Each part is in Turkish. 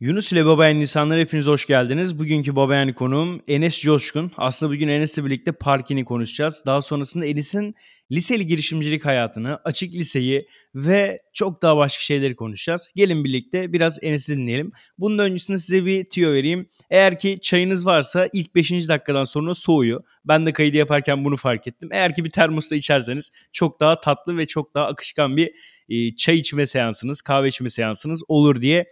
Yunus ile Babayan insanlar hepiniz hoş geldiniz. Bugünkü Babayan konuğum Enes Coşkun. Aslında bugün Enes'le birlikte Parkin'i konuşacağız. Daha sonrasında Enes'in liseli girişimcilik hayatını, açık liseyi ve çok daha başka şeyleri konuşacağız. Gelin birlikte biraz Enes'i dinleyelim. Bunun öncesinde size bir tüyo vereyim. Eğer ki çayınız varsa ilk 5. dakikadan sonra soğuyor. Ben de kaydı yaparken bunu fark ettim. Eğer ki bir termosta içerseniz çok daha tatlı ve çok daha akışkan bir e, çay içme seansınız, kahve içme seansınız olur diye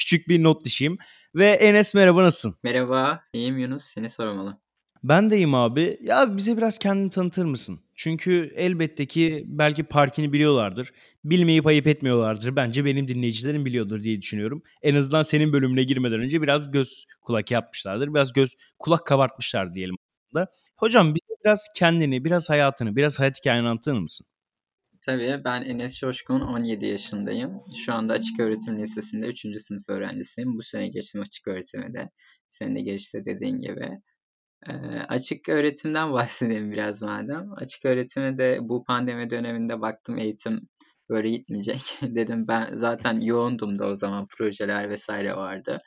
küçük bir not düşeyim. Ve Enes merhaba nasılsın? Merhaba, iyiyim Yunus. Seni sormalı. Ben de iyiyim abi. Ya bize biraz kendini tanıtır mısın? Çünkü elbette ki belki parkini biliyorlardır. Bilmeyip ayıp etmiyorlardır. Bence benim dinleyicilerim biliyordur diye düşünüyorum. En azından senin bölümüne girmeden önce biraz göz kulak yapmışlardır. Biraz göz kulak kabartmışlar diyelim aslında. Hocam biraz kendini, biraz hayatını, biraz hayat hikayeni anlatır mısın? Tabii ben Enes Coşkun 17 yaşındayım. Şu anda Açık Öğretim Lisesi'nde 3. sınıf öğrencisiyim. Bu sene geçtim açık öğretime de. Senin de geçti dediğin gibi. Ee, açık öğretimden bahsedeyim biraz madem. Açık öğretime de bu pandemi döneminde baktım eğitim böyle gitmeyecek. Dedim ben zaten yoğundum da o zaman projeler vesaire vardı.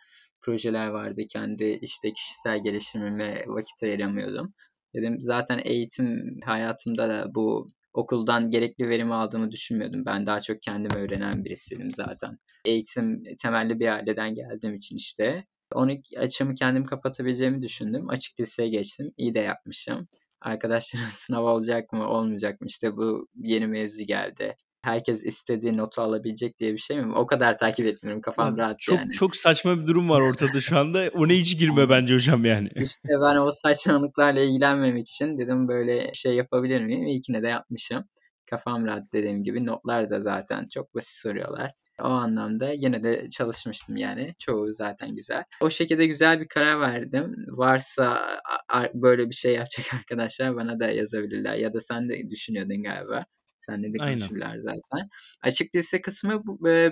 Projeler vardı kendi işte kişisel gelişimime vakit ayıramıyordum. Dedim zaten eğitim hayatımda da bu okuldan gerekli verimi aldığımı düşünmüyordum. Ben daha çok kendim öğrenen birisiydim zaten. Eğitim temelli bir aileden geldiğim için işte. Onu açımı kendim kapatabileceğimi düşündüm. Açık liseye geçtim. İyi de yapmışım. Arkadaşlarım sınav olacak mı olmayacak mı işte bu yeni mevzu geldi herkes istediği notu alabilecek diye bir şey mi? O kadar takip etmiyorum. Kafam Abi, rahat çok, yani. Çok saçma bir durum var ortada şu anda. Ona hiç girme bence hocam yani. İşte ben o saçmalıklarla ilgilenmemek için dedim böyle şey yapabilir miyim? İlkine de yapmışım. Kafam rahat dediğim gibi. Notlar da zaten çok basit soruyorlar. O anlamda yine de çalışmıştım yani. Çoğu zaten güzel. O şekilde güzel bir karar verdim. Varsa böyle bir şey yapacak arkadaşlar bana da yazabilirler. Ya da sen de düşünüyordun galiba. Senle de konuşurlar zaten. Açık lise kısmı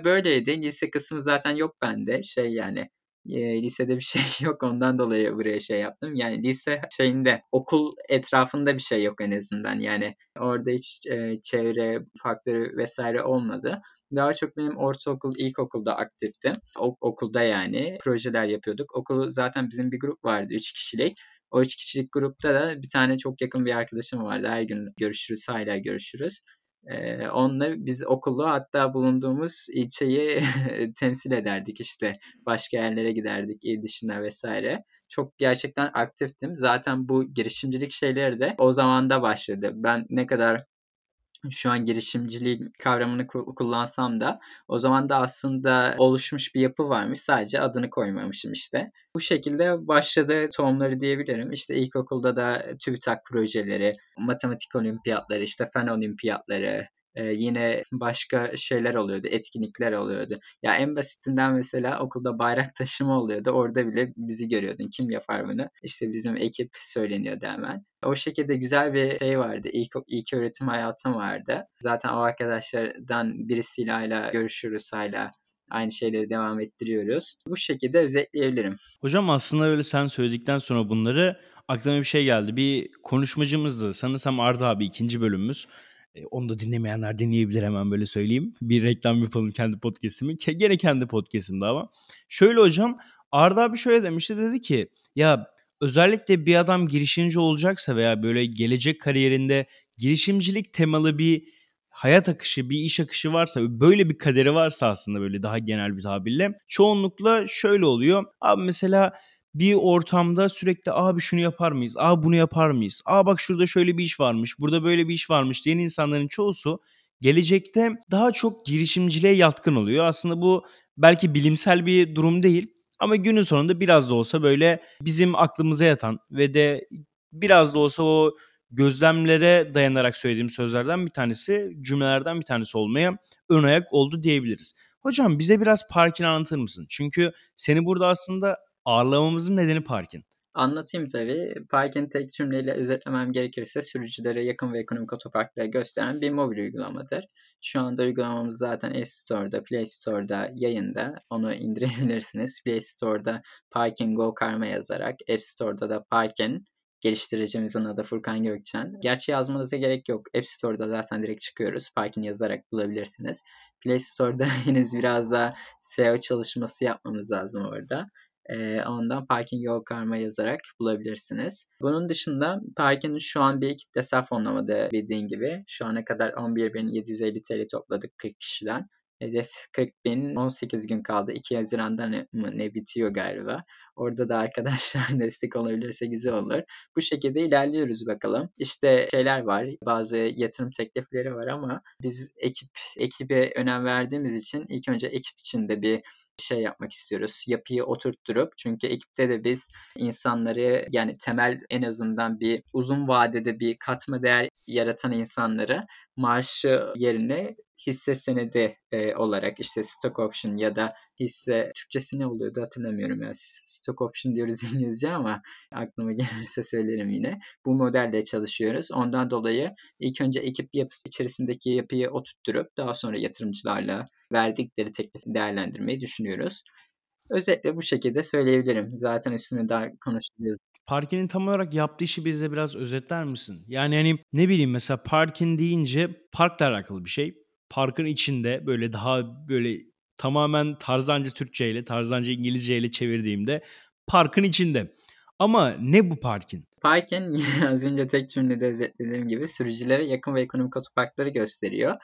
böyleydi. Lise kısmı zaten yok bende. Şey yani e, lisede bir şey yok ondan dolayı buraya şey yaptım. Yani lise şeyinde okul etrafında bir şey yok en azından. Yani orada hiç e, çevre faktörü vesaire olmadı. Daha çok benim ortaokul, ilkokulda aktiftim. O, okulda yani projeler yapıyorduk. Okul zaten bizim bir grup vardı, üç kişilik. O üç kişilik grupta da bir tane çok yakın bir arkadaşım vardı. Her gün görüşürüz, hala görüşürüz. Ee, onunla biz okulu hatta bulunduğumuz ilçeyi temsil ederdik işte. Başka yerlere giderdik il dışına vesaire. Çok gerçekten aktiftim. Zaten bu girişimcilik şeyleri de o zamanda başladı. Ben ne kadar şu an girişimcilik kavramını kullansam da o zaman da aslında oluşmuş bir yapı varmış. Sadece adını koymamışım işte. Bu şekilde başladı tohumları diyebilirim. İşte ilkokulda da TÜBİTAK projeleri, matematik olimpiyatları, işte fen olimpiyatları, ee, yine başka şeyler oluyordu, etkinlikler oluyordu. Ya en basitinden mesela okulda bayrak taşıma oluyordu. Orada bile bizi görüyordun. Kim yapar bunu? İşte bizim ekip söyleniyordu hemen. O şekilde güzel bir şey vardı. İlk, ilk öğretim hayatım vardı. Zaten o arkadaşlardan birisiyle hala görüşürüz hala aynı şeyleri devam ettiriyoruz. Bu şekilde özetleyebilirim. Hocam aslında öyle sen söyledikten sonra bunları aklıma bir şey geldi. Bir konuşmacımızdı. Sanırsam Arda abi ikinci bölümümüz. E, onu da dinlemeyenler dinleyebilir hemen böyle söyleyeyim. Bir reklam yapalım kendi podcast'imi. Gene kendi podcast'imde ama. Şöyle hocam Arda abi şöyle demişti dedi ki ya özellikle bir adam girişimci olacaksa veya böyle gelecek kariyerinde girişimcilik temalı bir hayat akışı, bir iş akışı varsa, böyle bir kaderi varsa aslında böyle daha genel bir tabirle çoğunlukla şöyle oluyor. Abi mesela bir ortamda sürekli abi şunu yapar mıyız? Aa bunu yapar mıyız? Aa bak şurada şöyle bir iş varmış. Burada böyle bir iş varmış diyen insanların çoğusu gelecekte daha çok girişimciliğe yatkın oluyor. Aslında bu belki bilimsel bir durum değil ama günün sonunda biraz da olsa böyle bizim aklımıza yatan ve de biraz da olsa o gözlemlere dayanarak söylediğim sözlerden bir tanesi, cümlelerden bir tanesi olmaya ön ayak oldu diyebiliriz. Hocam bize biraz Parkin anlatır mısın? Çünkü seni burada aslında ağırlamamızın nedeni Parkin. Anlatayım tabii. Parkin tek cümleyle özetlemem gerekirse sürücülere yakın ve ekonomik otoparkları gösteren bir mobil uygulamadır. Şu anda uygulamamız zaten App Store'da, Play Store'da yayında. Onu indirebilirsiniz. Play Store'da Parkin Go Karma yazarak, App Store'da da Parkin geliştiricimizin adı Furkan Gökçen. Gerçi yazmanıza gerek yok. App Store'da zaten direkt çıkıyoruz. Parkin yazarak bulabilirsiniz. Play Store'da henüz biraz daha SEO çalışması yapmamız lazım orada. E, ondan parking yol karma yazarak bulabilirsiniz. Bunun dışında parkinin şu an bir kitlesel fonlamada bildiğin gibi. Şu ana kadar 11.750 TL topladık 40 kişiden. Hedef 40 bin 18 gün kaldı. 2 Haziran'da ne, ne bitiyor galiba. Orada da arkadaşlar destek olabilirse güzel olur. Bu şekilde ilerliyoruz bakalım. İşte şeyler var. Bazı yatırım teklifleri var ama biz ekip ekibe önem verdiğimiz için ilk önce ekip içinde bir şey yapmak istiyoruz. Yapıyı oturtturup çünkü ekipte de biz insanları yani temel en azından bir uzun vadede bir katma değer yaratan insanları maaşı yerine hisse senedi e, olarak işte stock option ya da hisse Türkçesi ne oluyordu hatırlamıyorum ya. Stock option diyoruz İngilizce ama aklıma gelirse söylerim yine. Bu modelle çalışıyoruz. Ondan dolayı ilk önce ekip yapısı içerisindeki yapıyı oturtturup daha sonra yatırımcılarla verdikleri teklifi değerlendirmeyi düşünüyoruz. Özetle bu şekilde söyleyebilirim. Zaten üstüne daha konuşacağız. Parkin'in tam olarak yaptığı işi bize biraz özetler misin? Yani hani ne bileyim mesela Parkin deyince parkla alakalı bir şey. Parkın içinde böyle daha böyle tamamen Tarzancı Türkçe ile Tarzancı İngilizce ile çevirdiğimde parkın içinde. Ama ne bu parkin? Parkin az önce tek cümlede özetlediğim gibi sürücülere yakın ve ekonomik otoparkları gösteriyor.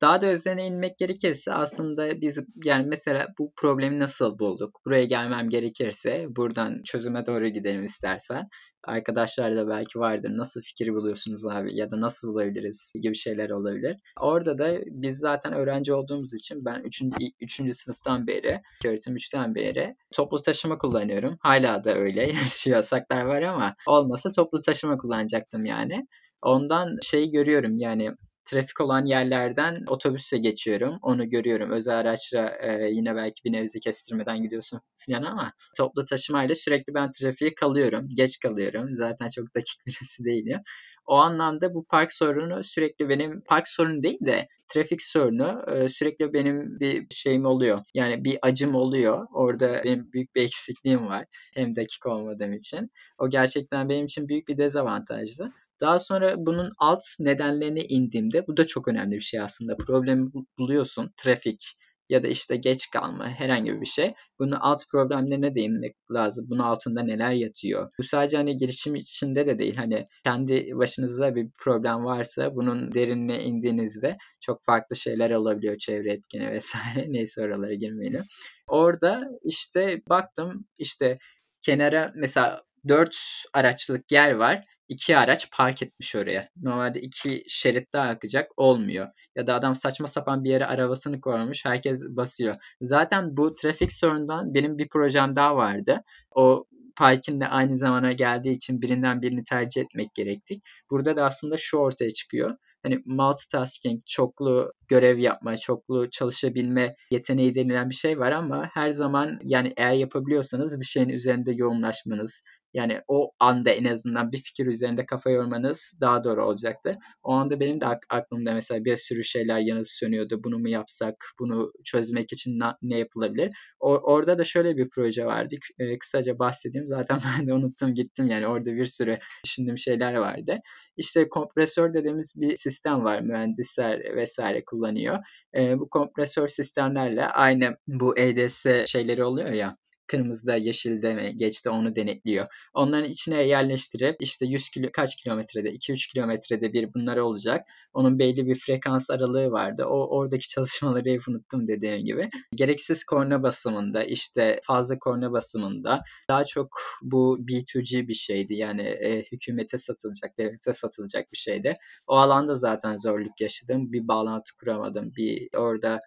Daha da üzerine inmek gerekirse aslında biz yani mesela bu problemi nasıl bulduk? Buraya gelmem gerekirse buradan çözüme doğru gidelim istersen. Arkadaşlar da belki vardır. Nasıl fikir buluyorsunuz abi ya da nasıl bulabiliriz gibi şeyler olabilir. Orada da biz zaten öğrenci olduğumuz için ben 3. 3. sınıftan beri, öğretim 3'ten beri toplu taşıma kullanıyorum. Hala da öyle. Şu yasaklar var ama olmasa toplu taşıma kullanacaktım yani. Ondan şey görüyorum yani trafik olan yerlerden otobüse geçiyorum. Onu görüyorum. Özel araçla e, yine belki bir nevzi kestirmeden gidiyorsun falan ama toplu taşımayla sürekli ben trafiğe kalıyorum. Geç kalıyorum. Zaten çok dakik birisi değilim. O anlamda bu park sorunu sürekli benim park sorunu değil de trafik sorunu e, sürekli benim bir şeyim oluyor. Yani bir acım oluyor. Orada benim büyük bir eksikliğim var. Hem dakik olmadığım için. O gerçekten benim için büyük bir dezavantajdı. Daha sonra bunun alt nedenlerine indiğimde bu da çok önemli bir şey aslında. Problemi buluyorsun. Trafik ya da işte geç kalma herhangi bir şey. Bunun alt problemlerine değinmek lazım. Bunun altında neler yatıyor? Bu sadece hani girişim içinde de değil. Hani kendi başınızda bir problem varsa bunun derinine indiğinizde çok farklı şeyler olabiliyor. Çevre etkeni vesaire. Neyse oralara girmeyelim. Orada işte baktım işte kenara mesela 4 araçlık yer var iki araç park etmiş oraya. Normalde iki şerit daha akacak olmuyor. Ya da adam saçma sapan bir yere arabasını koymuş herkes basıyor. Zaten bu trafik sorundan benim bir projem daha vardı. O parkin de aynı zamana geldiği için birinden birini tercih etmek gerektik. Burada da aslında şu ortaya çıkıyor. Hani multitasking, çoklu görev yapma, çoklu çalışabilme yeteneği denilen bir şey var ama her zaman yani eğer yapabiliyorsanız bir şeyin üzerinde yoğunlaşmanız, yani o anda en azından bir fikir üzerinde kafa yormanız daha doğru olacaktır. O anda benim de aklımda mesela bir sürü şeyler yanıp sönüyordu. Bunu mu yapsak? Bunu çözmek için ne yapılabilir? O, orada da şöyle bir proje vardı. E, kısaca bahsedeyim. Zaten ben de unuttum gittim yani. Orada bir sürü düşündüğüm şeyler vardı. İşte kompresör dediğimiz bir sistem var. Mühendisler vesaire kullanıyor. E, bu kompresör sistemlerle aynı bu EDS şeyleri oluyor ya kırmızıda yeşilde geçti onu denetliyor. Onların içine yerleştirip işte 100 kilo kaç kilometrede 2-3 kilometrede bir bunlar olacak. Onun belli bir frekans aralığı vardı. O oradaki çalışmaları hep unuttum dediğim gibi. Gereksiz korna basımında işte fazla korna basımında daha çok bu B2G bir şeydi. Yani e, hükümete satılacak, devlete satılacak bir şeydi. O alanda zaten zorluk yaşadım. Bir bağlantı kuramadım. Bir orada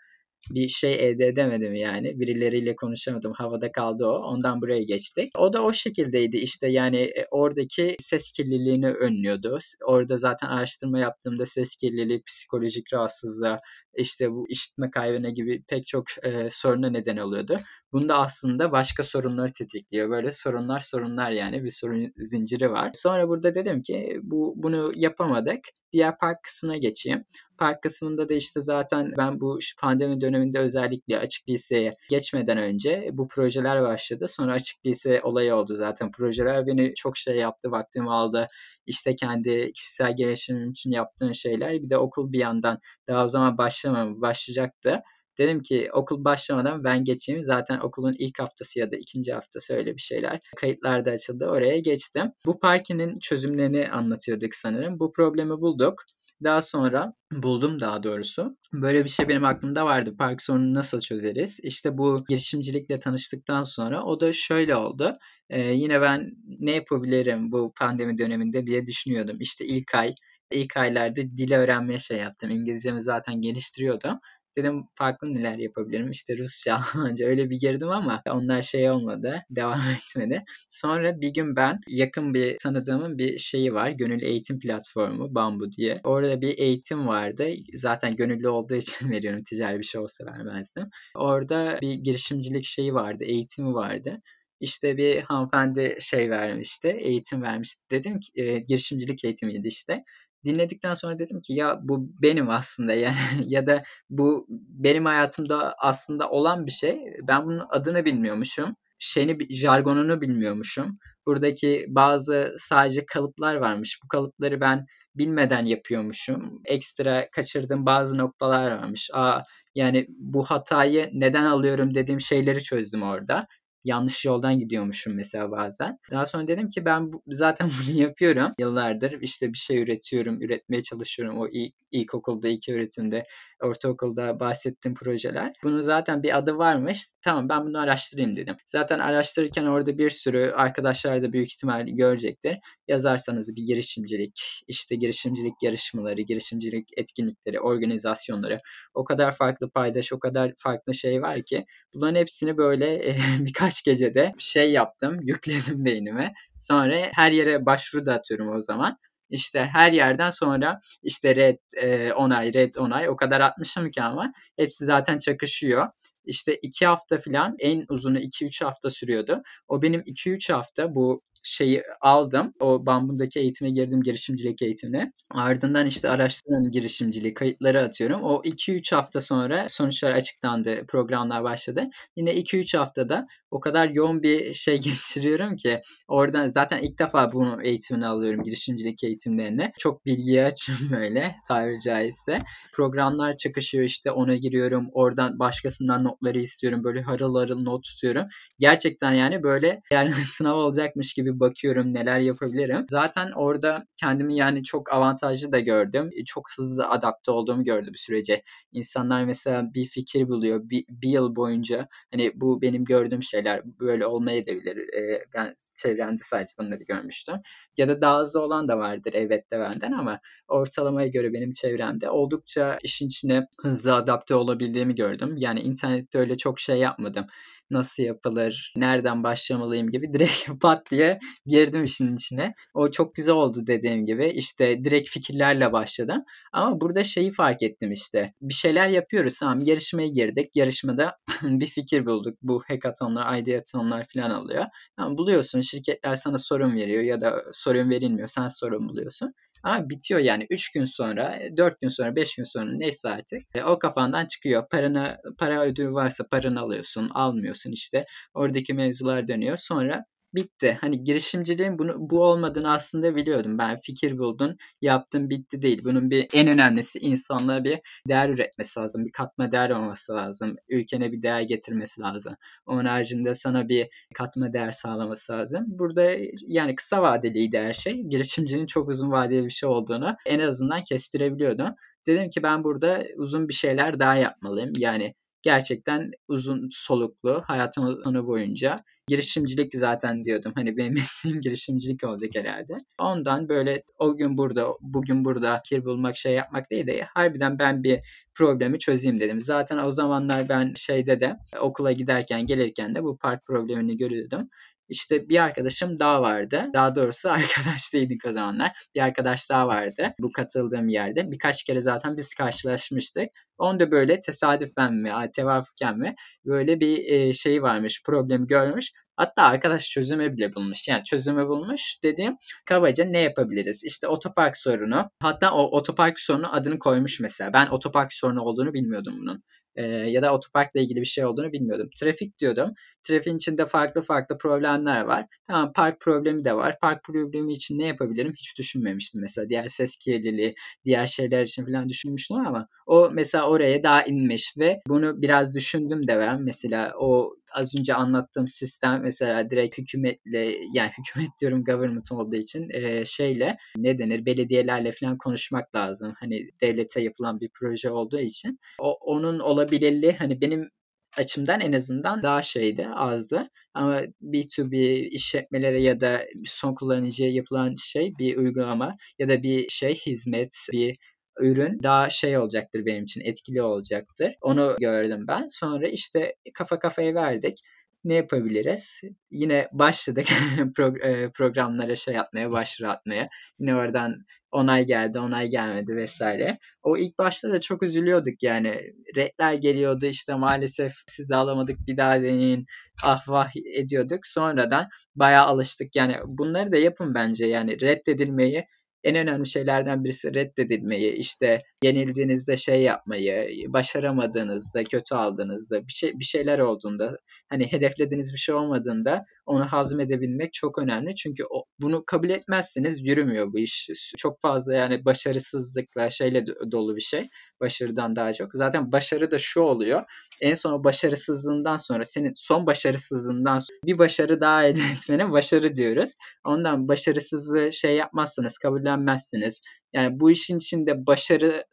bir şey elde edemedim yani. Birileriyle konuşamadım. Havada kaldı o. Ondan buraya geçtik. O da o şekildeydi işte yani e, oradaki ses kirliliğini önlüyordu. Orada zaten araştırma yaptığımda ses kirliliği, psikolojik rahatsızlığa, işte bu işitme kaybına gibi pek çok e, soruna neden oluyordu. Bunda aslında başka sorunları tetikliyor. Böyle sorunlar sorunlar yani bir sorun zinciri var. Sonra burada dedim ki bu bunu yapamadık. Diğer park kısmına geçeyim. Park kısmında da işte zaten ben bu pandemi döneminde özellikle açık liseye geçmeden önce bu projeler başladı. Sonra açık lise olayı oldu zaten. Projeler beni çok şey yaptı, vaktimi aldı. İşte kendi kişisel gelişimim için yaptığım şeyler. Bir de okul bir yandan daha o zaman başlamam başlayacaktı. Dedim ki okul başlamadan ben geçeyim. Zaten okulun ilk haftası ya da ikinci haftası öyle bir şeyler. Kayıtlar da açıldı. Oraya geçtim. Bu parkinin çözümlerini anlatıyorduk sanırım. Bu problemi bulduk. Daha sonra buldum daha doğrusu. Böyle bir şey benim aklımda vardı. Park sorununu nasıl çözeriz? İşte bu girişimcilikle tanıştıktan sonra o da şöyle oldu. Ee, yine ben ne yapabilirim bu pandemi döneminde diye düşünüyordum. İşte ilk ay ilk aylarda dil öğrenmeye şey yaptım. İngilizcemi zaten geliştiriyordum. Dedim farklı neler yapabilirim. İşte Rusça, Almanca öyle bir girdim ama onlar şey olmadı. Devam etmedi. Sonra bir gün ben yakın bir tanıdığımın bir şeyi var. Gönüllü eğitim platformu Bambu diye. Orada bir eğitim vardı. Zaten gönüllü olduğu için veriyorum. Ticari bir şey olsa vermezdim. Orada bir girişimcilik şeyi vardı. Eğitimi vardı İşte bir hanımefendi şey vermişti, eğitim vermişti. Dedim ki e, girişimcilik eğitimiydi işte dinledikten sonra dedim ki ya bu benim aslında yani ya da bu benim hayatımda aslında olan bir şey. Ben bunun adını bilmiyormuşum. Şeyini, jargonunu bilmiyormuşum. Buradaki bazı sadece kalıplar varmış. Bu kalıpları ben bilmeden yapıyormuşum. Ekstra kaçırdığım bazı noktalar varmış. Aa, yani bu hatayı neden alıyorum dediğim şeyleri çözdüm orada yanlış yoldan gidiyormuşum mesela bazen. Daha sonra dedim ki ben bu, zaten bunu yapıyorum yıllardır. İşte bir şey üretiyorum, üretmeye çalışıyorum. O ilk, ilkokulda, ilk öğretimde, ortaokulda bahsettiğim projeler. Bunun zaten bir adı varmış. Tamam ben bunu araştırayım dedim. Zaten araştırırken orada bir sürü arkadaşlar da büyük ihtimal görecektir. Yazarsanız bir girişimcilik, işte girişimcilik yarışmaları, girişimcilik etkinlikleri, organizasyonları o kadar farklı paydaş, o kadar farklı şey var ki bunların hepsini böyle birkaç birkaç gecede şey yaptım, yükledim beynime. Sonra her yere başvuru da atıyorum o zaman. İşte her yerden sonra işte red e, onay, red onay o kadar atmışım ki ama hepsi zaten çakışıyor. İşte iki hafta falan en uzunu 2-3 hafta sürüyordu. O benim 2-3 hafta bu şeyi aldım. O bambundaki eğitime girdim girişimcilik eğitimine. Ardından işte araştırdım girişimciliği, kayıtları atıyorum. O 2-3 hafta sonra sonuçlar açıklandı, programlar başladı. Yine 2-3 haftada o kadar yoğun bir şey geçiriyorum ki oradan zaten ilk defa bunu eğitimini alıyorum girişimcilik eğitimlerine. Çok bilgiye açım böyle tabiri caizse. Programlar çakışıyor işte ona giriyorum. Oradan başkasından notları istiyorum. Böyle harıl harıl not tutuyorum. Gerçekten yani böyle yani sınav olacakmış gibi bakıyorum neler yapabilirim. Zaten orada kendimi yani çok avantajlı da gördüm. Çok hızlı adapte olduğumu gördüm sürece. İnsanlar mesela bir fikir buluyor. Bir, bir yıl boyunca hani bu benim gördüğüm şeyler böyle olmayabilir. Ee, ben çevremde sadece bunları görmüştüm. Ya da daha hızlı olan da vardır elbette benden ama ortalamaya göre benim çevremde oldukça işin içine hızlı adapte olabildiğimi gördüm. Yani internette öyle çok şey yapmadım nasıl yapılır, nereden başlamalıyım gibi direkt pat diye girdim işin içine. O çok güzel oldu dediğim gibi. İşte direkt fikirlerle başladım. Ama burada şeyi fark ettim işte. Bir şeyler yapıyoruz tamam yarışmaya girdik. Yarışmada bir fikir bulduk. Bu hackathonlar, ideathonlar falan oluyor. Tamam, buluyorsun şirketler sana sorun veriyor ya da sorun verilmiyor. Sen sorun buluyorsun. Ama bitiyor yani 3 gün sonra, 4 gün sonra, 5 gün sonra neyse artık e, o kafandan çıkıyor. Paranı, para ödülü varsa paranı alıyorsun, almıyorsun işte. Oradaki mevzular dönüyor. Sonra bitti. Hani girişimciliğin bunu bu olmadığını aslında biliyordum. Ben fikir buldun, yaptım bitti değil. Bunun bir en önemlisi insanlığa bir değer üretmesi lazım. Bir katma değer olması lazım. Ülkene bir değer getirmesi lazım. Onun haricinde sana bir katma değer sağlaması lazım. Burada yani kısa vadeliydi her şey. Girişimciliğin çok uzun vadeli bir şey olduğunu en azından kestirebiliyordum. Dedim ki ben burada uzun bir şeyler daha yapmalıyım. Yani gerçekten uzun soluklu hayatım sonu boyunca girişimcilik zaten diyordum. Hani benim mesleğim girişimcilik olacak herhalde. Ondan böyle o gün burada, bugün burada kir bulmak, şey yapmak değil de harbiden ben bir problemi çözeyim dedim. Zaten o zamanlar ben şeyde de okula giderken gelirken de bu park problemini görüyordum. İşte bir arkadaşım daha vardı. Daha doğrusu arkadaş değildik o zamanlar. Bir arkadaş daha vardı bu katıldığım yerde. Birkaç kere zaten biz karşılaşmıştık. Onda böyle tesadüfen mi, tevafuken mi böyle bir şey varmış, problemi görmüş. Hatta arkadaş çözümü bile bulmuş. Yani çözümü bulmuş dediğim kabaca ne yapabiliriz? İşte otopark sorunu. Hatta o otopark sorunu adını koymuş mesela. Ben otopark sorunu olduğunu bilmiyordum bunun. E, ya da otoparkla ilgili bir şey olduğunu bilmiyordum. Trafik diyordum. Trafiğin içinde farklı farklı problemler var. Tamam park problemi de var. Park problemi için ne yapabilirim hiç düşünmemiştim mesela. Diğer ses kirliliği, diğer şeyler için falan düşünmüştüm ama o mesela oraya daha inmiş ve bunu biraz düşündüm de ben. Mesela o az önce anlattığım sistem mesela direkt hükümetle yani hükümet diyorum government olduğu için e, şeyle ne denir belediyelerle falan konuşmak lazım. Hani devlete yapılan bir proje olduğu için o, onun olabilirliği hani benim açımdan en azından daha şeydi, azdı. Ama B2B işletmelere ya da son kullanıcıya yapılan şey bir uygulama ya da bir şey hizmet, bir ürün daha şey olacaktır benim için, etkili olacaktır. Onu gördüm ben. Sonra işte kafa kafaya verdik ne yapabiliriz? Yine başladık e, programlara şey atmaya, başvuru atmaya. Yine oradan onay geldi, onay gelmedi vesaire. O ilk başta da çok üzülüyorduk yani. Redler geliyordu işte maalesef sizi alamadık bir daha deneyin. Ah vah ediyorduk. Sonradan bayağı alıştık. Yani bunları da yapın bence yani reddedilmeyi en önemli şeylerden birisi reddedilmeyi, işte yenildiğinizde şey yapmayı, başaramadığınızda, kötü aldığınızda, bir şey bir şeyler olduğunda, hani hedeflediğiniz bir şey olmadığında onu hazmedebilmek çok önemli. Çünkü o, bunu kabul etmezseniz yürümüyor bu iş. Çok fazla yani başarısızlıkla şeyle dolu bir şey. Başarıdan daha çok. Zaten başarı da şu oluyor. En son başarısızlığından sonra senin son başarısızlığından sonra bir başarı daha elde etmene başarı diyoruz. Ondan başarısızlığı şey yapmazsanız, kabullenmezsiniz. Yani bu işin içinde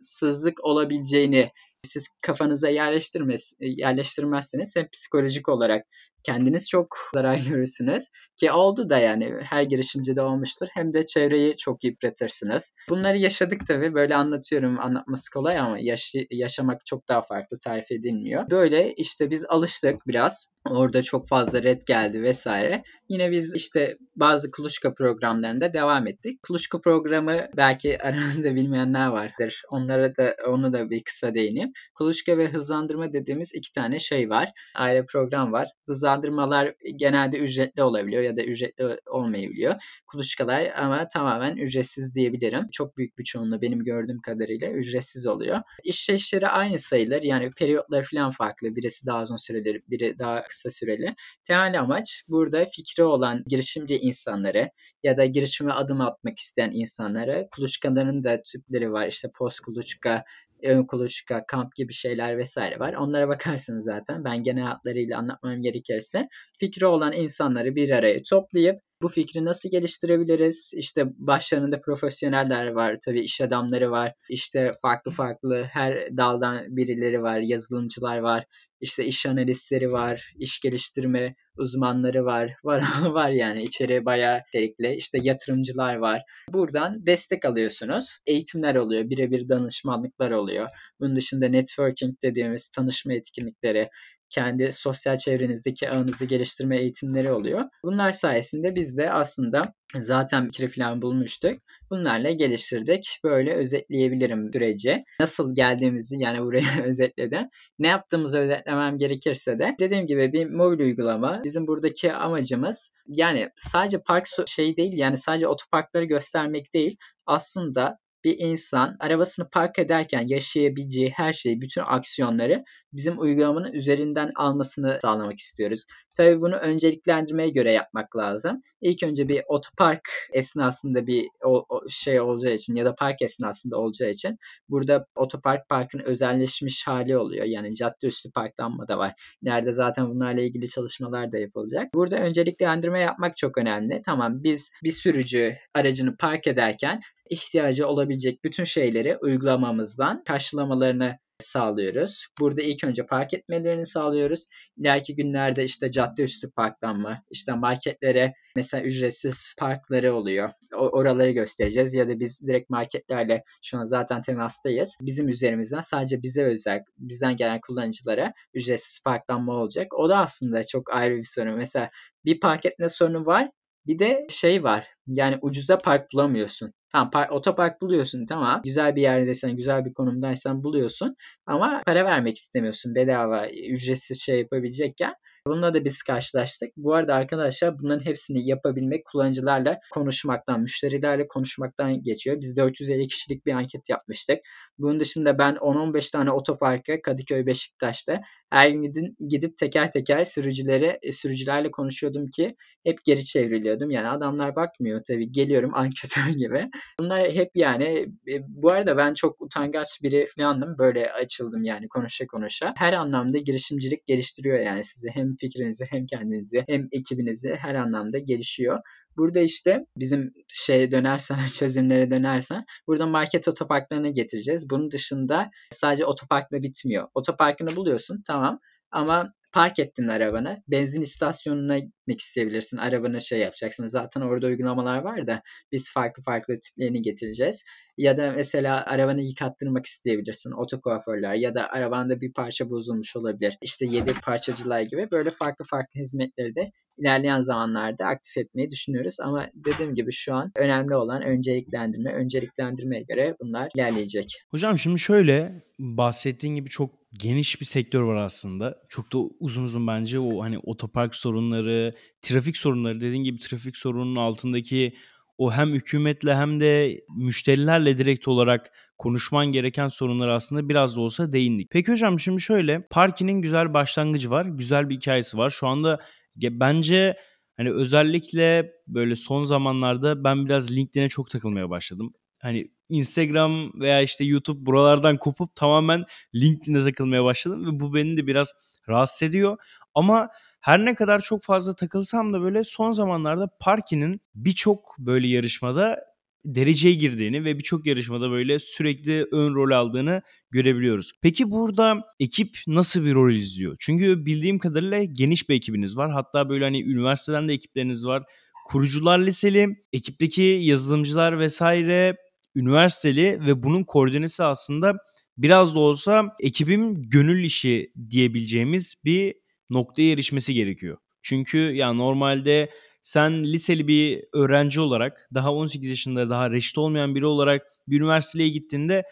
başarısızlık olabileceğini siz kafanıza yerleştirmez, yerleştirmezseniz hem psikolojik olarak kendiniz çok zarar görürsünüz. Ki oldu da yani her girişimci de olmuştur. Hem de çevreyi çok yıpratırsınız. Bunları yaşadık tabii. Böyle anlatıyorum. Anlatması kolay ama yaş yaşamak çok daha farklı tarif edilmiyor. Böyle işte biz alıştık biraz. Orada çok fazla red geldi vesaire. Yine biz işte bazı kuluçka programlarında devam ettik. Kuluçka programı belki aranızda bilmeyenler vardır. Onlara da onu da bir kısa değineyim. Kuluçka ve hızlandırma dediğimiz iki tane şey var. Ayrı program var. Hızlandırmalar genelde ücretli olabiliyor ya da ücretli olmayabiliyor. Kuluçkalar ama tamamen ücretsiz diyebilirim. Çok büyük bir çoğunluğu benim gördüğüm kadarıyla ücretsiz oluyor. İşleyişleri aynı sayılır. Yani periyotları falan farklı. Birisi daha uzun süreli, biri daha kısa süreli. Temel amaç burada fikri olan girişimci insanları ya da girişime adım atmak isteyen insanları kuluçkaların da tipleri var. İşte post kuluçka, ön kuluçka, kamp gibi şeyler vesaire var. Onlara bakarsınız zaten. Ben genel hatlarıyla anlatmam gerekirse fikri olan insanları bir araya toplayıp bu fikri nasıl geliştirebiliriz? İşte başlarında profesyoneller var, tabii iş adamları var. İşte farklı farklı her daldan birileri var, yazılımcılar var. İşte iş analistleri var, iş geliştirme uzmanları var. Var var yani içeri bayağı nitelikli. İşte yatırımcılar var. Buradan destek alıyorsunuz. Eğitimler oluyor, birebir danışmanlıklar oluyor. Bunun dışında networking dediğimiz tanışma etkinlikleri, kendi sosyal çevrenizdeki ağınızı geliştirme eğitimleri oluyor. Bunlar sayesinde biz de aslında zaten fikri falan bulmuştuk. Bunlarla geliştirdik. Böyle özetleyebilirim süreci. Nasıl geldiğimizi yani buraya özetledim. Ne yaptığımızı özetlemem gerekirse de dediğim gibi bir mobil uygulama. Bizim buradaki amacımız yani sadece park şey değil yani sadece otoparkları göstermek değil. Aslında bir insan arabasını park ederken yaşayabileceği her şeyi, bütün aksiyonları bizim uygulamanın üzerinden almasını sağlamak istiyoruz. Tabii bunu önceliklendirmeye göre yapmak lazım. İlk önce bir otopark esnasında bir o, o şey olacağı için ya da park esnasında olacağı için burada otopark parkın özelleşmiş hali oluyor. Yani cadde üstü parklanma da var. Nerede zaten bunlarla ilgili çalışmalar da yapılacak. Burada önceliklendirme yapmak çok önemli. Tamam biz bir sürücü aracını park ederken ihtiyacı olabilecek bütün şeyleri uygulamamızdan karşılamalarını sağlıyoruz. Burada ilk önce park etmelerini sağlıyoruz. İleriki günlerde işte cadde üstü parklanma, işte marketlere mesela ücretsiz parkları oluyor. O, oraları göstereceğiz ya da biz direkt marketlerle şu an zaten temastayız. Bizim üzerimizden sadece bize özel, bizden gelen kullanıcılara ücretsiz parklanma olacak. O da aslında çok ayrı bir sorun. Mesela bir park etme sorunu var bir de şey var. Yani ucuza park bulamıyorsun. Tamam park, otopark buluyorsun tamam. Güzel bir yerdeysen, güzel bir konumdaysan buluyorsun. Ama para vermek istemiyorsun bedava, ücretsiz şey yapabilecekken. Bununla da biz karşılaştık. Bu arada arkadaşlar bunların hepsini yapabilmek kullanıcılarla konuşmaktan, müşterilerle konuşmaktan geçiyor. Biz 450 kişilik bir anket yapmıştık. Bunun dışında ben 10-15 tane otoparka Kadıköy Beşiktaş'ta her gün gidip teker teker sürücülere sürücülerle konuşuyordum ki hep geri çevriliyordum. Yani adamlar bakmıyor tabii. Geliyorum anketör gibi. Bunlar hep yani e, bu arada ben çok utangaç biri falandım. Böyle açıldım yani konuşa konuşa. Her anlamda girişimcilik geliştiriyor yani sizi. Hem fikrinizi hem kendinizi hem ekibinizi her anlamda gelişiyor. Burada işte bizim şey dönersen, çözümlere dönersen burada market otoparklarına getireceğiz. Bunun dışında sadece otoparkla bitmiyor. Otoparkını buluyorsun tamam ama park ettin arabanı. Benzin istasyonuna gitmek isteyebilirsin. Arabanı şey yapacaksın. Zaten orada uygulamalar var da biz farklı farklı tiplerini getireceğiz. Ya da mesela arabanı yıkattırmak isteyebilirsin. Otokuaförler ya da arabanda bir parça bozulmuş olabilir. İşte yedi parçacılar gibi böyle farklı farklı hizmetleri de ilerleyen zamanlarda aktif etmeyi düşünüyoruz. Ama dediğim gibi şu an önemli olan önceliklendirme. Önceliklendirmeye göre bunlar ilerleyecek. Hocam şimdi şöyle bahsettiğin gibi çok geniş bir sektör var aslında. Çok da uzun uzun bence o hani otopark sorunları, trafik sorunları dediğin gibi trafik sorununun altındaki o hem hükümetle hem de müşterilerle direkt olarak konuşman gereken sorunlar aslında biraz da olsa değindik. Peki hocam şimdi şöyle Parkin'in güzel başlangıcı var. Güzel bir hikayesi var. Şu anda bence hani özellikle böyle son zamanlarda ben biraz LinkedIn'e çok takılmaya başladım. Hani Instagram veya işte YouTube buralardan kopup tamamen LinkedIn'e takılmaya başladım ve bu beni de biraz rahatsız ediyor. Ama her ne kadar çok fazla takılsam da böyle son zamanlarda Parkin'in birçok böyle yarışmada dereceye girdiğini ve birçok yarışmada böyle sürekli ön rol aldığını görebiliyoruz. Peki burada ekip nasıl bir rol izliyor? Çünkü bildiğim kadarıyla geniş bir ekibiniz var. Hatta böyle hani üniversiteden de ekipleriniz var. Kurucular liseli, ekipteki yazılımcılar vesaire üniversiteli ve bunun koordinesi aslında biraz da olsa ekibim gönül işi diyebileceğimiz bir noktaya erişmesi gerekiyor. Çünkü ya normalde sen liseli bir öğrenci olarak daha 18 yaşında daha reşit olmayan biri olarak bir üniversiteye gittiğinde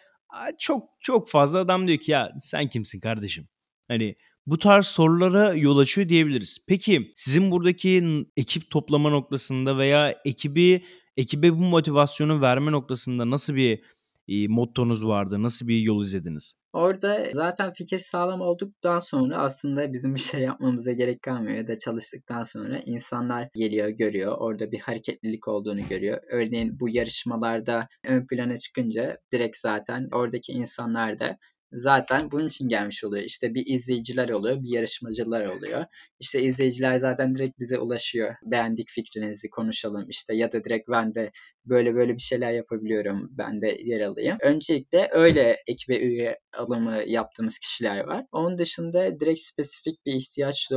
çok çok fazla adam diyor ki ya sen kimsin kardeşim? Hani bu tarz sorulara yol açıyor diyebiliriz. Peki sizin buradaki ekip toplama noktasında veya ekibi ekibe bu motivasyonu verme noktasında nasıl bir e, mottonuz vardı? Nasıl bir yol izlediniz? Orada zaten fikir sağlam olduktan sonra aslında bizim bir şey yapmamıza gerek kalmıyor ya da çalıştıktan sonra insanlar geliyor, görüyor. Orada bir hareketlilik olduğunu görüyor. Örneğin bu yarışmalarda ön plana çıkınca direkt zaten oradaki insanlar da zaten bunun için gelmiş oluyor. İşte bir izleyiciler oluyor, bir yarışmacılar oluyor. İşte izleyiciler zaten direkt bize ulaşıyor. Beğendik fikrinizi konuşalım işte ya da direkt ben de böyle böyle bir şeyler yapabiliyorum. Ben de yer alayım. Öncelikle öyle ekibe üye alımı yaptığımız kişiler var. Onun dışında direkt spesifik bir ihtiyaç e,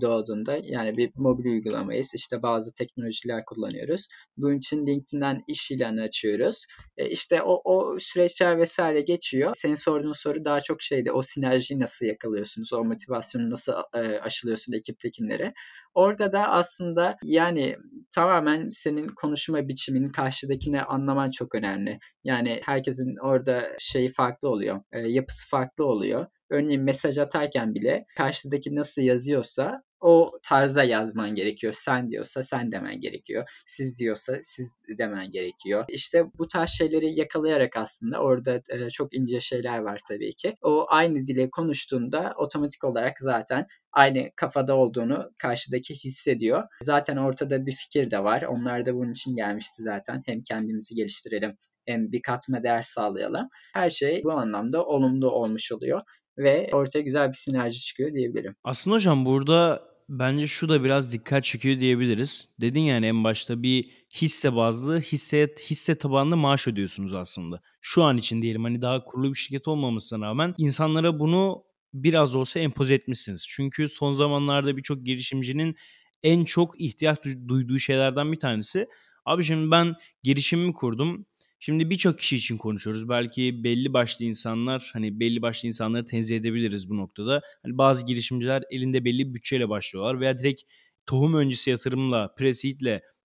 doğduğunda yani bir mobil uygulamayız. İşte bazı teknolojiler kullanıyoruz. Bunun için LinkedIn'den iş ilanı açıyoruz. E işte o, o süreçler vesaire geçiyor. Senin sorduğun soru daha çok şeydi. O sinerjiyi nasıl yakalıyorsunuz? O motivasyonu nasıl e, aşılıyorsun ekiptekilere? Orada da aslında yani tamamen senin konuşma biçimin karşıdakini anlaman çok önemli. Yani herkesin orada şeyi farklı oluyor, e, yapısı farklı oluyor. Örneğin mesaj atarken bile karşıdaki nasıl yazıyorsa o tarzda yazman gerekiyor. Sen diyorsa sen demen gerekiyor. Siz diyorsa siz demen gerekiyor. İşte bu tarz şeyleri yakalayarak aslında orada e, çok ince şeyler var tabii ki. O aynı dile konuştuğunda otomatik olarak zaten aynı kafada olduğunu karşıdaki hissediyor. Zaten ortada bir fikir de var. Onlar da bunun için gelmişti zaten. Hem kendimizi geliştirelim hem bir katma değer sağlayalım. Her şey bu anlamda olumlu olmuş oluyor ve ortaya güzel bir sinerji çıkıyor diyebilirim. Aslında hocam burada bence şu da biraz dikkat çekiyor diyebiliriz. Dedin yani en başta bir hisse bazlı, hisse, hisse tabanlı maaş ödüyorsunuz aslında. Şu an için diyelim hani daha kurulu bir şirket olmamasına rağmen insanlara bunu biraz olsa empoze etmişsiniz. Çünkü son zamanlarda birçok girişimcinin en çok ihtiyaç duyduğu şeylerden bir tanesi. Abi şimdi ben girişimimi kurdum. Şimdi birçok kişi için konuşuyoruz. Belki belli başlı insanlar hani belli başlı insanları tenzih edebiliriz bu noktada. Hani bazı girişimciler elinde belli bir bütçeyle başlıyorlar veya direkt tohum öncesi yatırımla, pre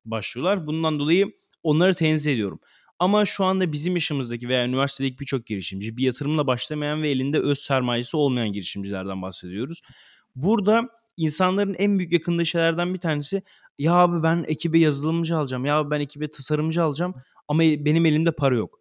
başlıyorlar. Bundan dolayı onları tenzih ediyorum. Ama şu anda bizim yaşımızdaki veya üniversitedeki birçok girişimci bir yatırımla başlamayan ve elinde öz sermayesi olmayan girişimcilerden bahsediyoruz. Burada insanların en büyük yakındığı şeylerden bir tanesi ya abi ben ekibe yazılımcı alacağım. Ya abi ben ekibe tasarımcı alacağım ama benim elimde para yok.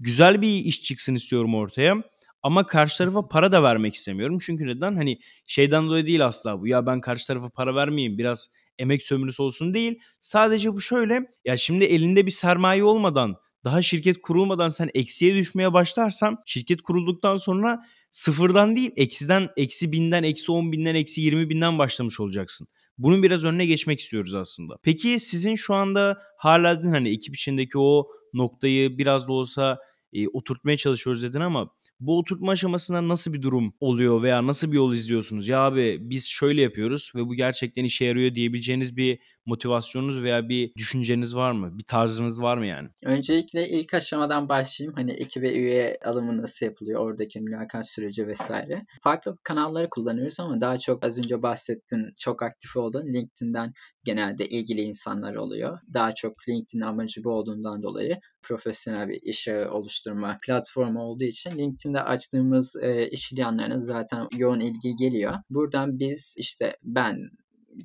Güzel bir iş çıksın istiyorum ortaya. Ama karşı tarafa para da vermek istemiyorum. Çünkü neden? Hani şeyden dolayı değil asla bu. Ya ben karşı tarafa para vermeyeyim biraz emek sömürüsü olsun değil. Sadece bu şöyle. Ya şimdi elinde bir sermaye olmadan daha şirket kurulmadan sen eksiye düşmeye başlarsan şirket kurulduktan sonra sıfırdan değil eksiden eksi binden eksi on binden eksi yirmi binden başlamış olacaksın. Bunun biraz önüne geçmek istiyoruz aslında. Peki sizin şu anda hala hani ekip içindeki o noktayı biraz da olsa e, oturtmaya çalışıyoruz dedin ama bu oturtma aşamasında nasıl bir durum oluyor veya nasıl bir yol izliyorsunuz? Ya abi biz şöyle yapıyoruz ve bu gerçekten işe yarıyor diyebileceğiniz bir motivasyonunuz veya bir düşünceniz var mı? Bir tarzınız var mı yani? Öncelikle ilk aşamadan başlayayım. Hani ekibe üye alımı nasıl yapılıyor? Oradaki mülakat süreci vesaire. Farklı kanalları kullanıyoruz ama daha çok az önce bahsettin çok aktif oldun. LinkedIn'den genelde ilgili insanlar oluyor. Daha çok LinkedIn amacı bu olduğundan dolayı profesyonel bir iş oluşturma platformu olduğu için LinkedIn'de açtığımız e, iş ilanlarına zaten yoğun ilgi geliyor. Buradan biz işte ben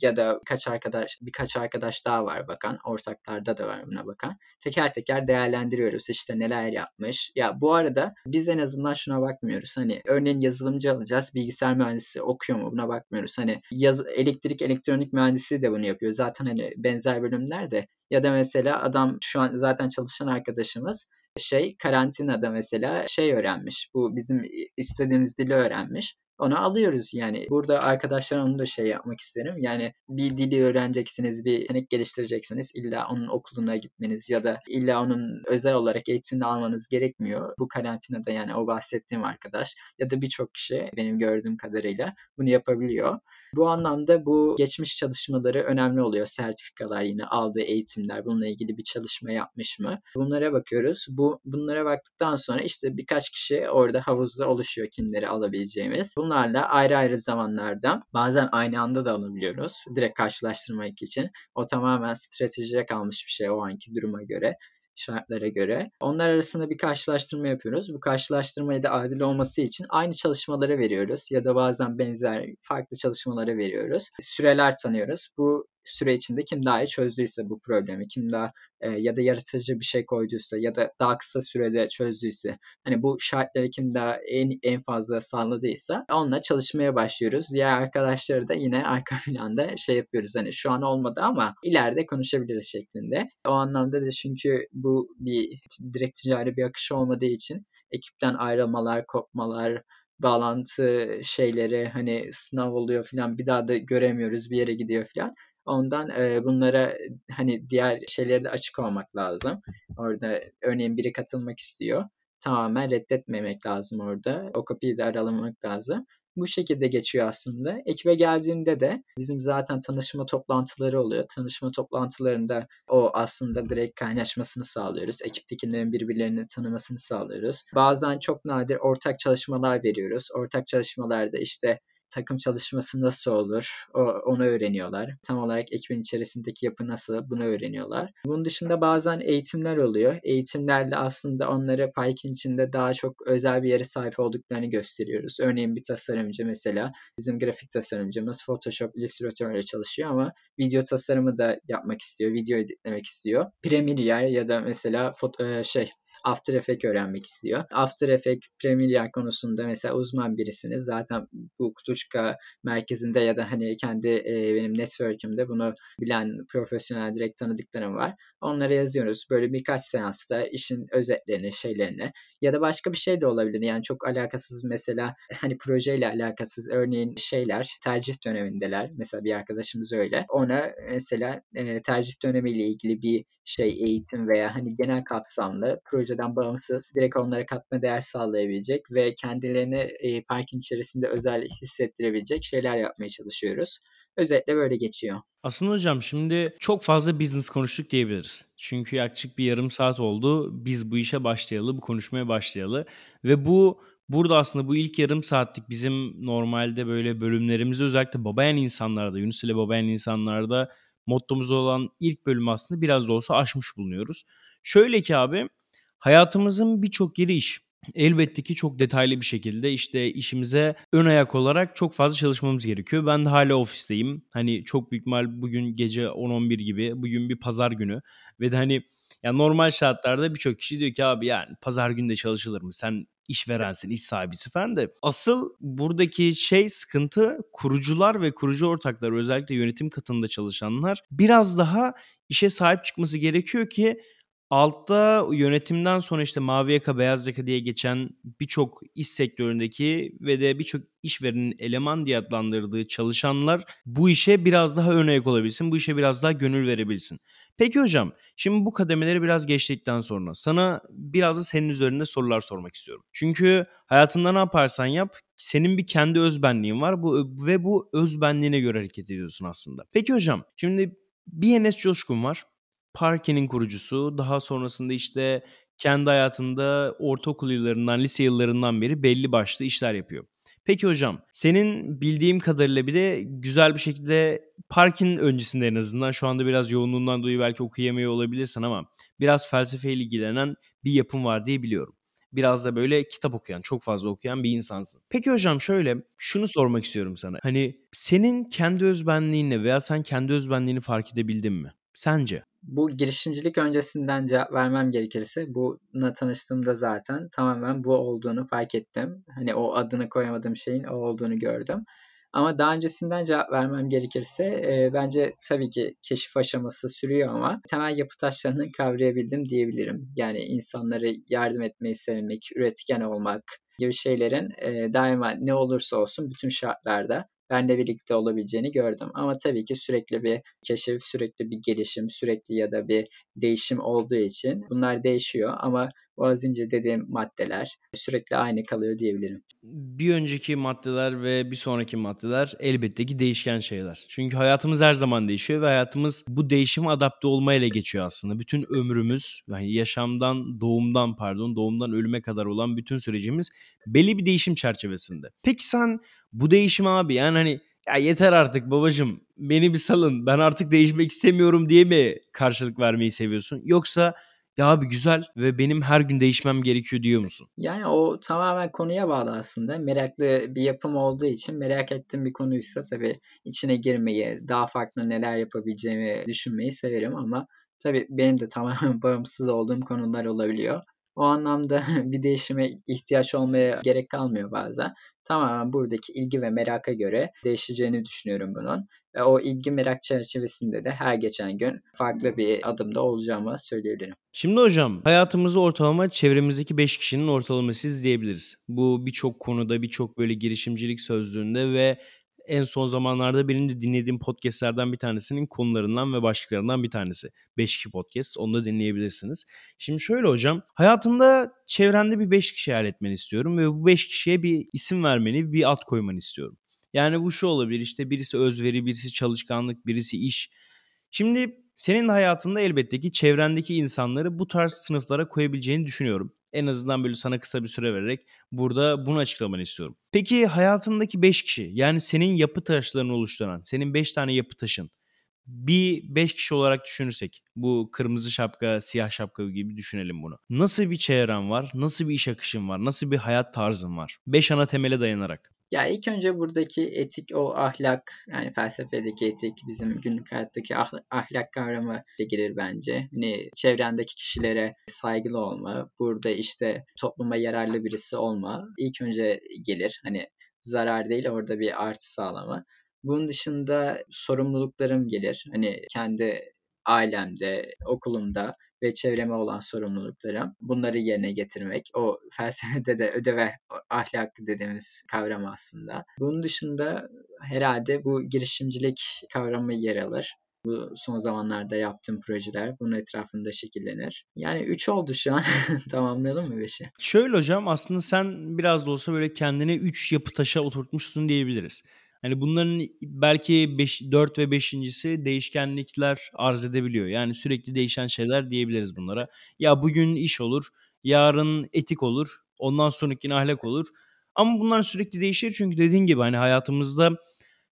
ya da kaç arkadaş birkaç arkadaş daha var bakan. Ortaklarda da var buna bakan. Teker teker değerlendiriyoruz. işte neler yapmış. Ya bu arada biz en azından şuna bakmıyoruz. Hani örneğin yazılımcı alacağız. Bilgisayar mühendisi okuyor mu buna bakmıyoruz. Hani yaz, elektrik elektronik mühendisi de bunu yapıyor. Zaten hani benzer bölümler de ya da mesela adam şu an zaten çalışan arkadaşımız şey karantinada mesela şey öğrenmiş. Bu bizim istediğimiz dili öğrenmiş onu alıyoruz yani. Burada arkadaşlar onu da şey yapmak isterim. Yani bir dili öğreneceksiniz, bir yetenek geliştireceksiniz. İlla onun okuluna gitmeniz ya da illa onun özel olarak eğitimini almanız gerekmiyor. Bu karantinada yani o bahsettiğim arkadaş ya da birçok kişi benim gördüğüm kadarıyla bunu yapabiliyor. Bu anlamda bu geçmiş çalışmaları önemli oluyor. Sertifikalar yine aldığı eğitimler bununla ilgili bir çalışma yapmış mı? Bunlara bakıyoruz. Bu bunlara baktıktan sonra işte birkaç kişi orada havuzda oluşuyor kimleri alabileceğimiz. Bunlarla ayrı ayrı zamanlarda bazen aynı anda da alabiliyoruz. Direkt karşılaştırmak için. O tamamen stratejiye kalmış bir şey o anki duruma göre şartlara göre. Onlar arasında bir karşılaştırma yapıyoruz. Bu karşılaştırmayı da adil olması için aynı çalışmalara veriyoruz ya da bazen benzer farklı çalışmalara veriyoruz. Süreler tanıyoruz. Bu süre içinde kim daha iyi çözdüyse bu problemi, kim daha e, ya da yaratıcı bir şey koyduysa ya da daha kısa sürede çözdüyse, hani bu şartları kim daha en en fazla sağladıysa onunla çalışmaya başlıyoruz. Diğer arkadaşları da yine arka planda şey yapıyoruz. Hani şu an olmadı ama ileride konuşabiliriz şeklinde. O anlamda da çünkü bu bir direkt ticari bir akış olmadığı için ekipten ayrılmalar, kopmalar, bağlantı şeyleri hani sınav oluyor falan bir daha da göremiyoruz bir yere gidiyor falan. Ondan e, bunlara hani diğer şeylere de açık olmak lazım. Orada örneğin biri katılmak istiyor. Tamamen reddetmemek lazım orada. O kapıyı da aralamak lazım. Bu şekilde geçiyor aslında. Ekibe geldiğinde de bizim zaten tanışma toplantıları oluyor. Tanışma toplantılarında o aslında direkt kaynaşmasını sağlıyoruz. Ekiptekilerin birbirlerini tanımasını sağlıyoruz. Bazen çok nadir ortak çalışmalar veriyoruz. Ortak çalışmalarda işte takım çalışması nasıl olur o, onu öğreniyorlar. Tam olarak ekibin içerisindeki yapı nasıl bunu öğreniyorlar. Bunun dışında bazen eğitimler oluyor. Eğitimlerle aslında onlara Python içinde daha çok özel bir yere sahip olduklarını gösteriyoruz. Örneğin bir tasarımcı mesela bizim grafik tasarımcımız Photoshop, Illustrator ile çalışıyor ama video tasarımı da yapmak istiyor. Video editlemek istiyor. Premiere ya da mesela foto, e, şey After Effects öğrenmek istiyor. After Effects Premiere konusunda mesela uzman birisiniz. Zaten bu Kutuçka merkezinde ya da hani kendi e, benim network'ümde bunu bilen profesyonel direkt tanıdıklarım var. Onlara yazıyoruz. Böyle birkaç seansta işin özetlerini, şeylerini ya da başka bir şey de olabilir. Yani çok alakasız mesela hani projeyle alakasız örneğin şeyler tercih dönemindeler. Mesela bir arkadaşımız öyle. Ona mesela e, tercih dönemiyle ilgili bir şey eğitim veya hani genel kapsamlı projeden bağımsız direkt onlara katma değer sağlayabilecek ve kendilerini e, parkin içerisinde özel hissettirebilecek şeyler yapmaya çalışıyoruz. Özetle böyle geçiyor. Aslında hocam şimdi çok fazla business konuştuk diyebiliriz. Çünkü yaklaşık bir yarım saat oldu. Biz bu işe başlayalı, bu konuşmaya başlayalı. Ve bu burada aslında bu ilk yarım saatlik bizim normalde böyle bölümlerimizde özellikle babayan insanlarda, Yunus ile babayan insanlarda mottomuz olan ilk bölümü aslında biraz da olsa aşmış bulunuyoruz. Şöyle ki abi hayatımızın birçok yeri iş. Elbette ki çok detaylı bir şekilde işte işimize ön ayak olarak çok fazla çalışmamız gerekiyor. Ben de hala ofisteyim. Hani çok büyük ihtimal bugün gece 10-11 gibi. Bugün bir pazar günü. Ve de hani ya normal şartlarda birçok kişi diyor ki abi yani pazar günü de çalışılır mı? Sen işverensin, iş sahibisin falan da asıl buradaki şey sıkıntı kurucular ve kurucu ortaklar özellikle yönetim katında çalışanlar biraz daha işe sahip çıkması gerekiyor ki Altta yönetimden sonra işte mavi yaka, beyaz yaka diye geçen birçok iş sektöründeki ve de birçok işverenin eleman diye adlandırdığı çalışanlar bu işe biraz daha ön ayak olabilsin, bu işe biraz daha gönül verebilsin. Peki hocam, şimdi bu kademeleri biraz geçtikten sonra sana biraz da senin üzerinde sorular sormak istiyorum. Çünkü hayatında ne yaparsan yap, senin bir kendi özbenliğin var bu ve bu özbenliğine göre hareket ediyorsun aslında. Peki hocam, şimdi bir Enes Coşkun var. Parke'nin kurucusu. Daha sonrasında işte kendi hayatında ortaokul yıllarından, lise yıllarından beri belli başlı işler yapıyor. Peki hocam, senin bildiğim kadarıyla bir de güzel bir şekilde Park'in öncesinde en azından şu anda biraz yoğunluğundan dolayı belki okuyamıyor olabilirsin ama biraz felsefeyle ilgilenen bir yapım var diye biliyorum. Biraz da böyle kitap okuyan, çok fazla okuyan bir insansın. Peki hocam şöyle, şunu sormak istiyorum sana. Hani senin kendi özbenliğinle veya sen kendi özbenliğini fark edebildin mi? Sence? Bu girişimcilik öncesinden cevap vermem gerekirse buna tanıştığımda zaten tamamen bu olduğunu fark ettim. Hani o adını koyamadığım şeyin o olduğunu gördüm. Ama daha öncesinden cevap vermem gerekirse e, bence tabii ki keşif aşaması sürüyor ama temel yapı taşlarını kavrayabildim diyebilirim. Yani insanları yardım etmeyi sevmek, üretken olmak gibi şeylerin e, daima ne olursa olsun bütün şartlarda benle birlikte olabileceğini gördüm. Ama tabii ki sürekli bir keşif, sürekli bir gelişim, sürekli ya da bir değişim olduğu için bunlar değişiyor ama o önce dediğim maddeler sürekli aynı kalıyor diyebilirim. Bir önceki maddeler ve bir sonraki maddeler elbette ki değişken şeyler. Çünkü hayatımız her zaman değişiyor ve hayatımız bu değişime adapte olmayla geçiyor aslında. Bütün ömrümüz, yani yaşamdan, doğumdan pardon, doğumdan ölüme kadar olan bütün sürecimiz belli bir değişim çerçevesinde. Peki sen bu değişim abi yani hani ya yeter artık babacım beni bir salın ben artık değişmek istemiyorum diye mi karşılık vermeyi seviyorsun? Yoksa ya abi güzel ve benim her gün değişmem gerekiyor diyor musun? Yani o tamamen konuya bağlı aslında. Meraklı bir yapım olduğu için merak ettiğim bir konuysa tabii içine girmeyi, daha farklı neler yapabileceğimi düşünmeyi severim ama tabii benim de tamamen bağımsız olduğum konular olabiliyor. O anlamda bir değişime ihtiyaç olmaya gerek kalmıyor bazen. Tamamen buradaki ilgi ve meraka göre değişeceğini düşünüyorum bunun. Ve o ilgi merak çerçevesinde de her geçen gün farklı bir adımda olacağımı söyleyebilirim. Şimdi hocam hayatımızı ortalama çevremizdeki 5 kişinin ortalaması izleyebiliriz. Bu birçok konuda birçok böyle girişimcilik sözlüğünde ve en son zamanlarda benim de dinlediğim podcastlerden bir tanesinin konularından ve başlıklarından bir tanesi. 5 kişi podcast onu da dinleyebilirsiniz. Şimdi şöyle hocam hayatında çevrende bir 5 kişi hayal etmeni istiyorum ve bu 5 kişiye bir isim vermeni bir alt koymanı istiyorum. Yani bu şu olabilir işte birisi özveri, birisi çalışkanlık, birisi iş. Şimdi senin hayatında elbette ki çevrendeki insanları bu tarz sınıflara koyabileceğini düşünüyorum. En azından böyle sana kısa bir süre vererek burada bunu açıklamanı istiyorum. Peki hayatındaki 5 kişi yani senin yapı taşlarını oluşturan, senin 5 tane yapı taşın bir 5 kişi olarak düşünürsek bu kırmızı şapka, siyah şapka gibi düşünelim bunu. Nasıl bir çevren var? Nasıl bir iş akışın var? Nasıl bir hayat tarzın var? 5 ana temele dayanarak. Ya ilk önce buradaki etik o ahlak yani felsefedeki etik bizim günlük hayattaki ahlak kavramı girer bence. Hani çevrendeki kişilere saygılı olma, burada işte topluma yararlı birisi olma ilk önce gelir. Hani zarar değil orada bir artı sağlama. Bunun dışında sorumluluklarım gelir. Hani kendi ailemde, okulumda ve çevreme olan sorumluluklarım. Bunları yerine getirmek. O felsefede de ödeve ahlak dediğimiz kavram aslında. Bunun dışında herhalde bu girişimcilik kavramı yer alır. Bu son zamanlarda yaptığım projeler bunun etrafında şekillenir. Yani 3 oldu şu an. Tamamlayalım mı 5'i? Şöyle hocam aslında sen biraz da olsa böyle kendine 3 yapı taşa oturtmuşsun diyebiliriz. Hani bunların belki 5 4 ve 5.'si değişkenlikler arz edebiliyor. Yani sürekli değişen şeyler diyebiliriz bunlara. Ya bugün iş olur, yarın etik olur, ondan sonraki ahlak olur. Ama bunlar sürekli değişir çünkü dediğin gibi hani hayatımızda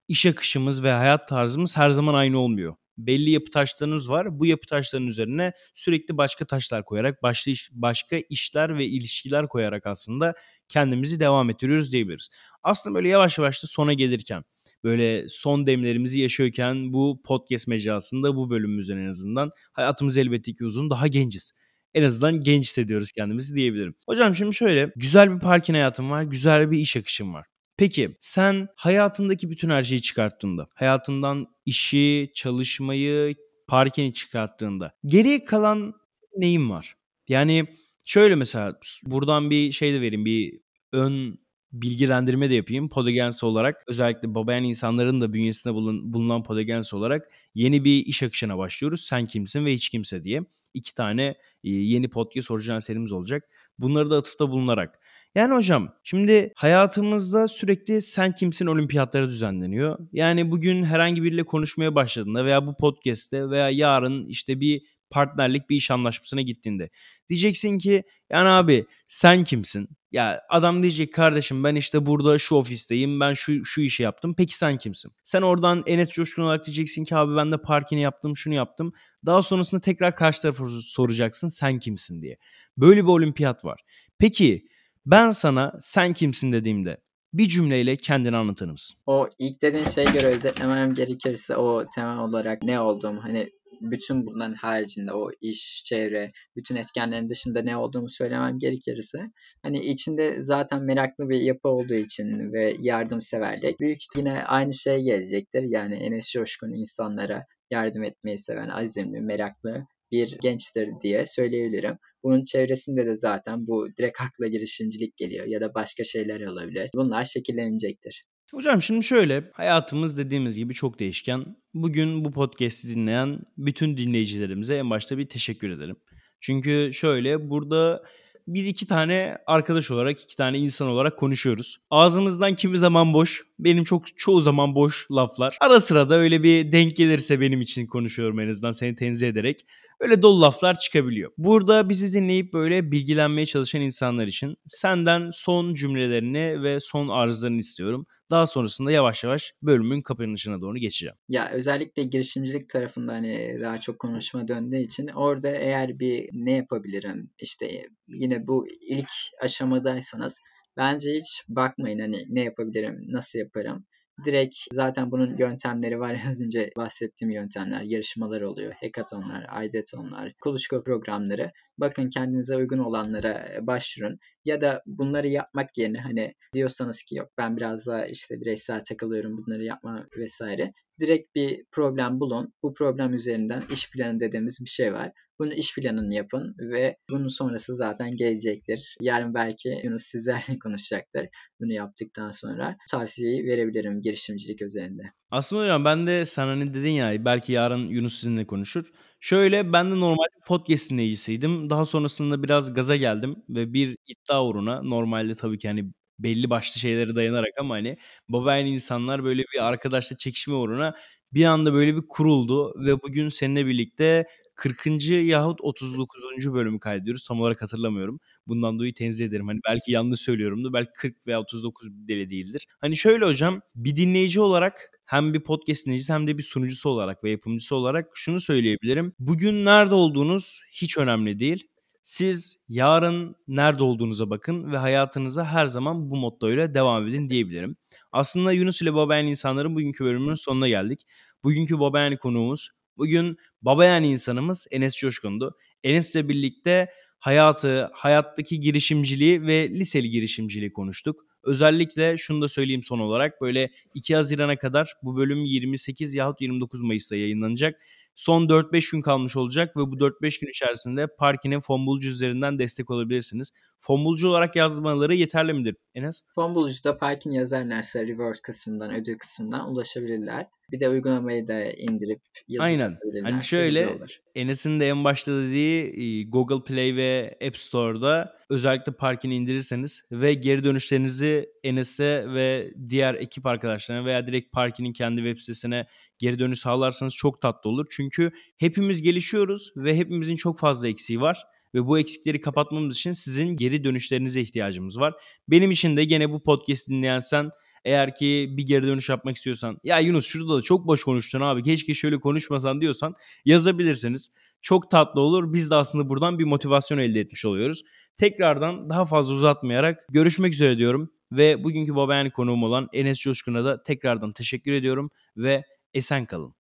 iş akışımız ve hayat tarzımız her zaman aynı olmuyor. belli yapı taşlarınız var. Bu yapı taşlarının üzerine sürekli başka taşlar koyarak, başka işler ve ilişkiler koyarak aslında kendimizi devam ettiriyoruz diyebiliriz. Aslında böyle yavaş yavaş da sona gelirken, böyle son demlerimizi yaşıyorken bu podcast mecrasında bu bölümümüzün en azından hayatımız elbette ki uzun, daha genciz en azından genç hissediyoruz kendimizi diyebilirim. Hocam şimdi şöyle güzel bir parkin hayatım var, güzel bir iş akışım var. Peki sen hayatındaki bütün her şeyi çıkarttığında, hayatından işi, çalışmayı, parkini çıkarttığında geriye kalan neyin var? Yani şöyle mesela buradan bir şey de vereyim, bir ön bilgilendirme de yapayım. Podagens olarak özellikle babayan insanların da bünyesinde bulun, bulunan Podagens olarak yeni bir iş akışına başlıyoruz. Sen kimsin ve hiç kimse diye. iki tane yeni podcast orijinal serimiz olacak. Bunları da atıfta bulunarak yani hocam şimdi hayatımızda sürekli sen kimsin olimpiyatları düzenleniyor. Yani bugün herhangi biriyle konuşmaya başladığında veya bu podcast'te veya yarın işte bir partnerlik bir iş anlaşmasına gittiğinde diyeceksin ki yani abi sen kimsin? Ya adam diyecek kardeşim ben işte burada şu ofisteyim ben şu şu işi yaptım. Peki sen kimsin? Sen oradan Enes Coşkun olarak diyeceksin ki abi ben de parkini yaptım şunu yaptım. Daha sonrasında tekrar karşı tarafa soracaksın sen kimsin diye. Böyle bir olimpiyat var. Peki ben sana sen kimsin dediğimde bir cümleyle kendini anlatır mısın? O ilk dediğin şeye göre özetlemem gerekirse o temel olarak ne olduğum hani bütün bunların haricinde o iş, çevre, bütün etkenlerin dışında ne olduğumu söylemem gerekirse hani içinde zaten meraklı bir yapı olduğu için ve yardımseverlik büyük yine aynı şey gelecektir. Yani Enes Coşkun insanlara yardım etmeyi seven, azimli, meraklı bir gençtir diye söyleyebilirim. Bunun çevresinde de zaten bu direkt akla girişimcilik geliyor ya da başka şeyler olabilir. Bunlar şekillenecektir. Hocam şimdi şöyle hayatımız dediğimiz gibi çok değişken. Bugün bu podcast'i dinleyen bütün dinleyicilerimize en başta bir teşekkür ederim. Çünkü şöyle burada biz iki tane arkadaş olarak, iki tane insan olarak konuşuyoruz. Ağzımızdan kimi zaman boş, benim çok çoğu zaman boş laflar. Ara sıra da öyle bir denk gelirse benim için konuşuyorum en azından seni tenzih ederek. Öyle dolu laflar çıkabiliyor. Burada bizi dinleyip böyle bilgilenmeye çalışan insanlar için senden son cümlelerini ve son arızlarını istiyorum. Daha sonrasında yavaş yavaş bölümün kapanışına doğru geçeceğim. Ya özellikle girişimcilik tarafında hani daha çok konuşma döndüğü için orada eğer bir ne yapabilirim işte yine bu ilk aşamadaysanız bence hiç bakmayın hani ne yapabilirim, nasıl yaparım. Direkt zaten bunun yöntemleri var az önce bahsettiğim yöntemler. Yarışmalar oluyor, hackathonlar, aydetonlar, kuluçka programları. Bakın kendinize uygun olanlara başvurun. Ya da bunları yapmak yerine hani diyorsanız ki yok ben biraz daha işte bireysel takılıyorum bunları yapma vesaire. Direkt bir problem bulun. Bu problem üzerinden iş planı dediğimiz bir şey var. Bunu iş planını yapın ve bunun sonrası zaten gelecektir. Yarın belki Yunus sizlerle konuşacaktır. Bunu yaptıktan sonra tavsiyeyi verebilirim girişimcilik üzerinde. Aslında hocam ben de sen hani dedin ya belki yarın Yunus sizinle konuşur. Şöyle ben de normal podcast dinleyicisiydim. Daha sonrasında biraz gaza geldim ve bir iddia uğruna normalde tabii ki hani belli başlı şeylere dayanarak ama hani babayan insanlar böyle bir arkadaşla çekişme uğruna bir anda böyle bir kuruldu ve bugün seninle birlikte 40. yahut 39. bölümü kaydediyoruz. Tam olarak hatırlamıyorum. Bundan dolayı tenzih ederim. Hani belki yanlış söylüyorumdur. Belki 40 veya 39 deli değildir. Hani şöyle hocam bir dinleyici olarak hem bir podcast dinleyicisi hem de bir sunucusu olarak ve yapımcısı olarak şunu söyleyebilirim. Bugün nerede olduğunuz hiç önemli değil. Siz yarın nerede olduğunuza bakın ve hayatınıza her zaman bu mottoyla devam edin diyebilirim. Aslında Yunus ile Babayan insanların bugünkü bölümünün sonuna geldik. Bugünkü Babayan konuğumuz, bugün Babayan insanımız Enes Coşkun'du. Enes'le birlikte hayatı, hayattaki girişimciliği ve liseli girişimciliği konuştuk. Özellikle şunu da söyleyeyim son olarak böyle 2 Haziran'a kadar bu bölüm 28 yahut 29 Mayıs'ta yayınlanacak. Son 4-5 gün kalmış olacak ve bu 4-5 gün içerisinde Parkin'in Fombulcu üzerinden destek olabilirsiniz. Fombulcu olarak yazmaları yeterli midir Enes? Fombulcu'da Parkin yazarlarsa reward kısmından, ödül kısmından ulaşabilirler. Bir de uygulamayı da indirip Aynen. Hani şöyle Enes'in de en başta dediği Google Play ve App Store'da özellikle Parkin'i indirirseniz ve geri dönüşlerinizi Enes'e ve diğer ekip arkadaşlarına veya direkt Parkin'in kendi web sitesine geri dönüş sağlarsanız çok tatlı olur. Çünkü hepimiz gelişiyoruz ve hepimizin çok fazla eksiği var ve bu eksikleri kapatmamız için sizin geri dönüşlerinize ihtiyacımız var. Benim için de gene bu podcast dinleyen sen Eğer ki bir geri dönüş yapmak istiyorsan ya Yunus şurada da çok boş konuştun abi keşke şöyle konuşmasan diyorsan yazabilirsiniz. Çok tatlı olur. Biz de aslında buradan bir motivasyon elde etmiş oluyoruz. Tekrardan daha fazla uzatmayarak görüşmek üzere diyorum. Ve bugünkü Babayani konuğum olan Enes Coşkun'a da tekrardan teşekkür ediyorum ve esen kalın.